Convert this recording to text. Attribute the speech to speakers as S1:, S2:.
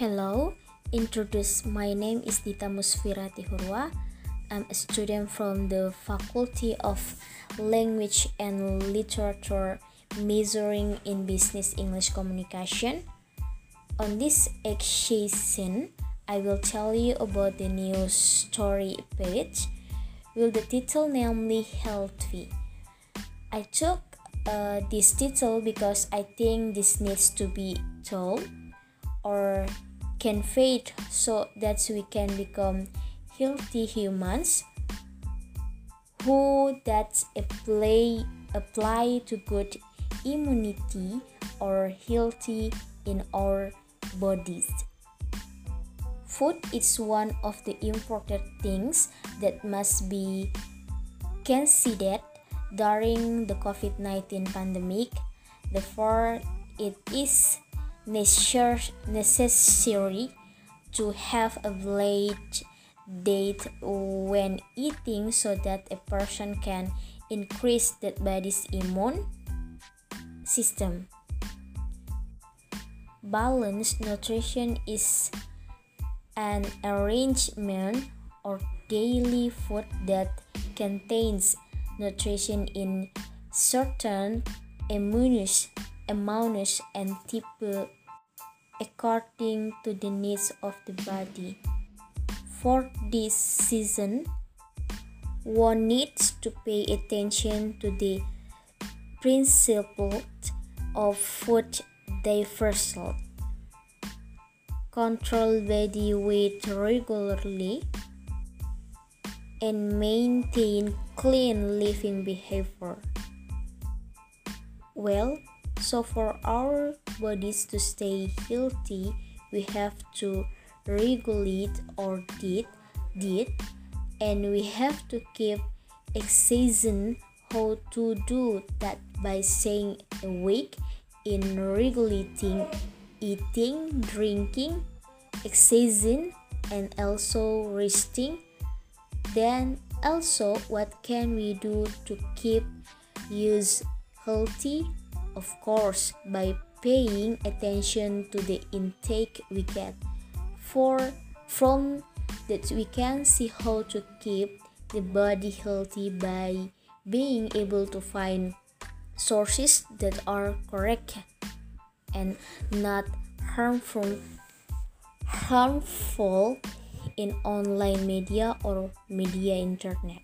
S1: Hello, introduce my name is Dita Musfira Tihurua. I'm a student from the Faculty of Language and Literature majoring in Business English Communication. On this occasion, I will tell you about the new story page with the title namely Healthy. I took uh, this title because I think this needs to be told or conveyed so that we can become healthy humans who that apply apply to good immunity or healthy in our bodies. Food is one of the important things that must be considered during the COVID-19 pandemic. Therefore, it is necessary to have a valid date when eating so that a person can increase that body's immune system. Balanced nutrition is an arrangement or daily food that contains nutrition in certain amounts, amounts and type uh, according to the needs of the body. For this season, one needs to pay attention to the principle of food diversity. Control body weight regularly and maintain clean living behavior. Well, so for our bodies to stay healthy, we have to regulate our diet, diet and we have to keep exercising how to do that by staying awake in regulating eating, drinking, exercising, and also resting. Then also what can we do to keep use healthy of course, by paying attention to the intake we get. For from that we can see how to keep the body healthy by being able to find sources that are correct and not harmful harmful in online media or media internet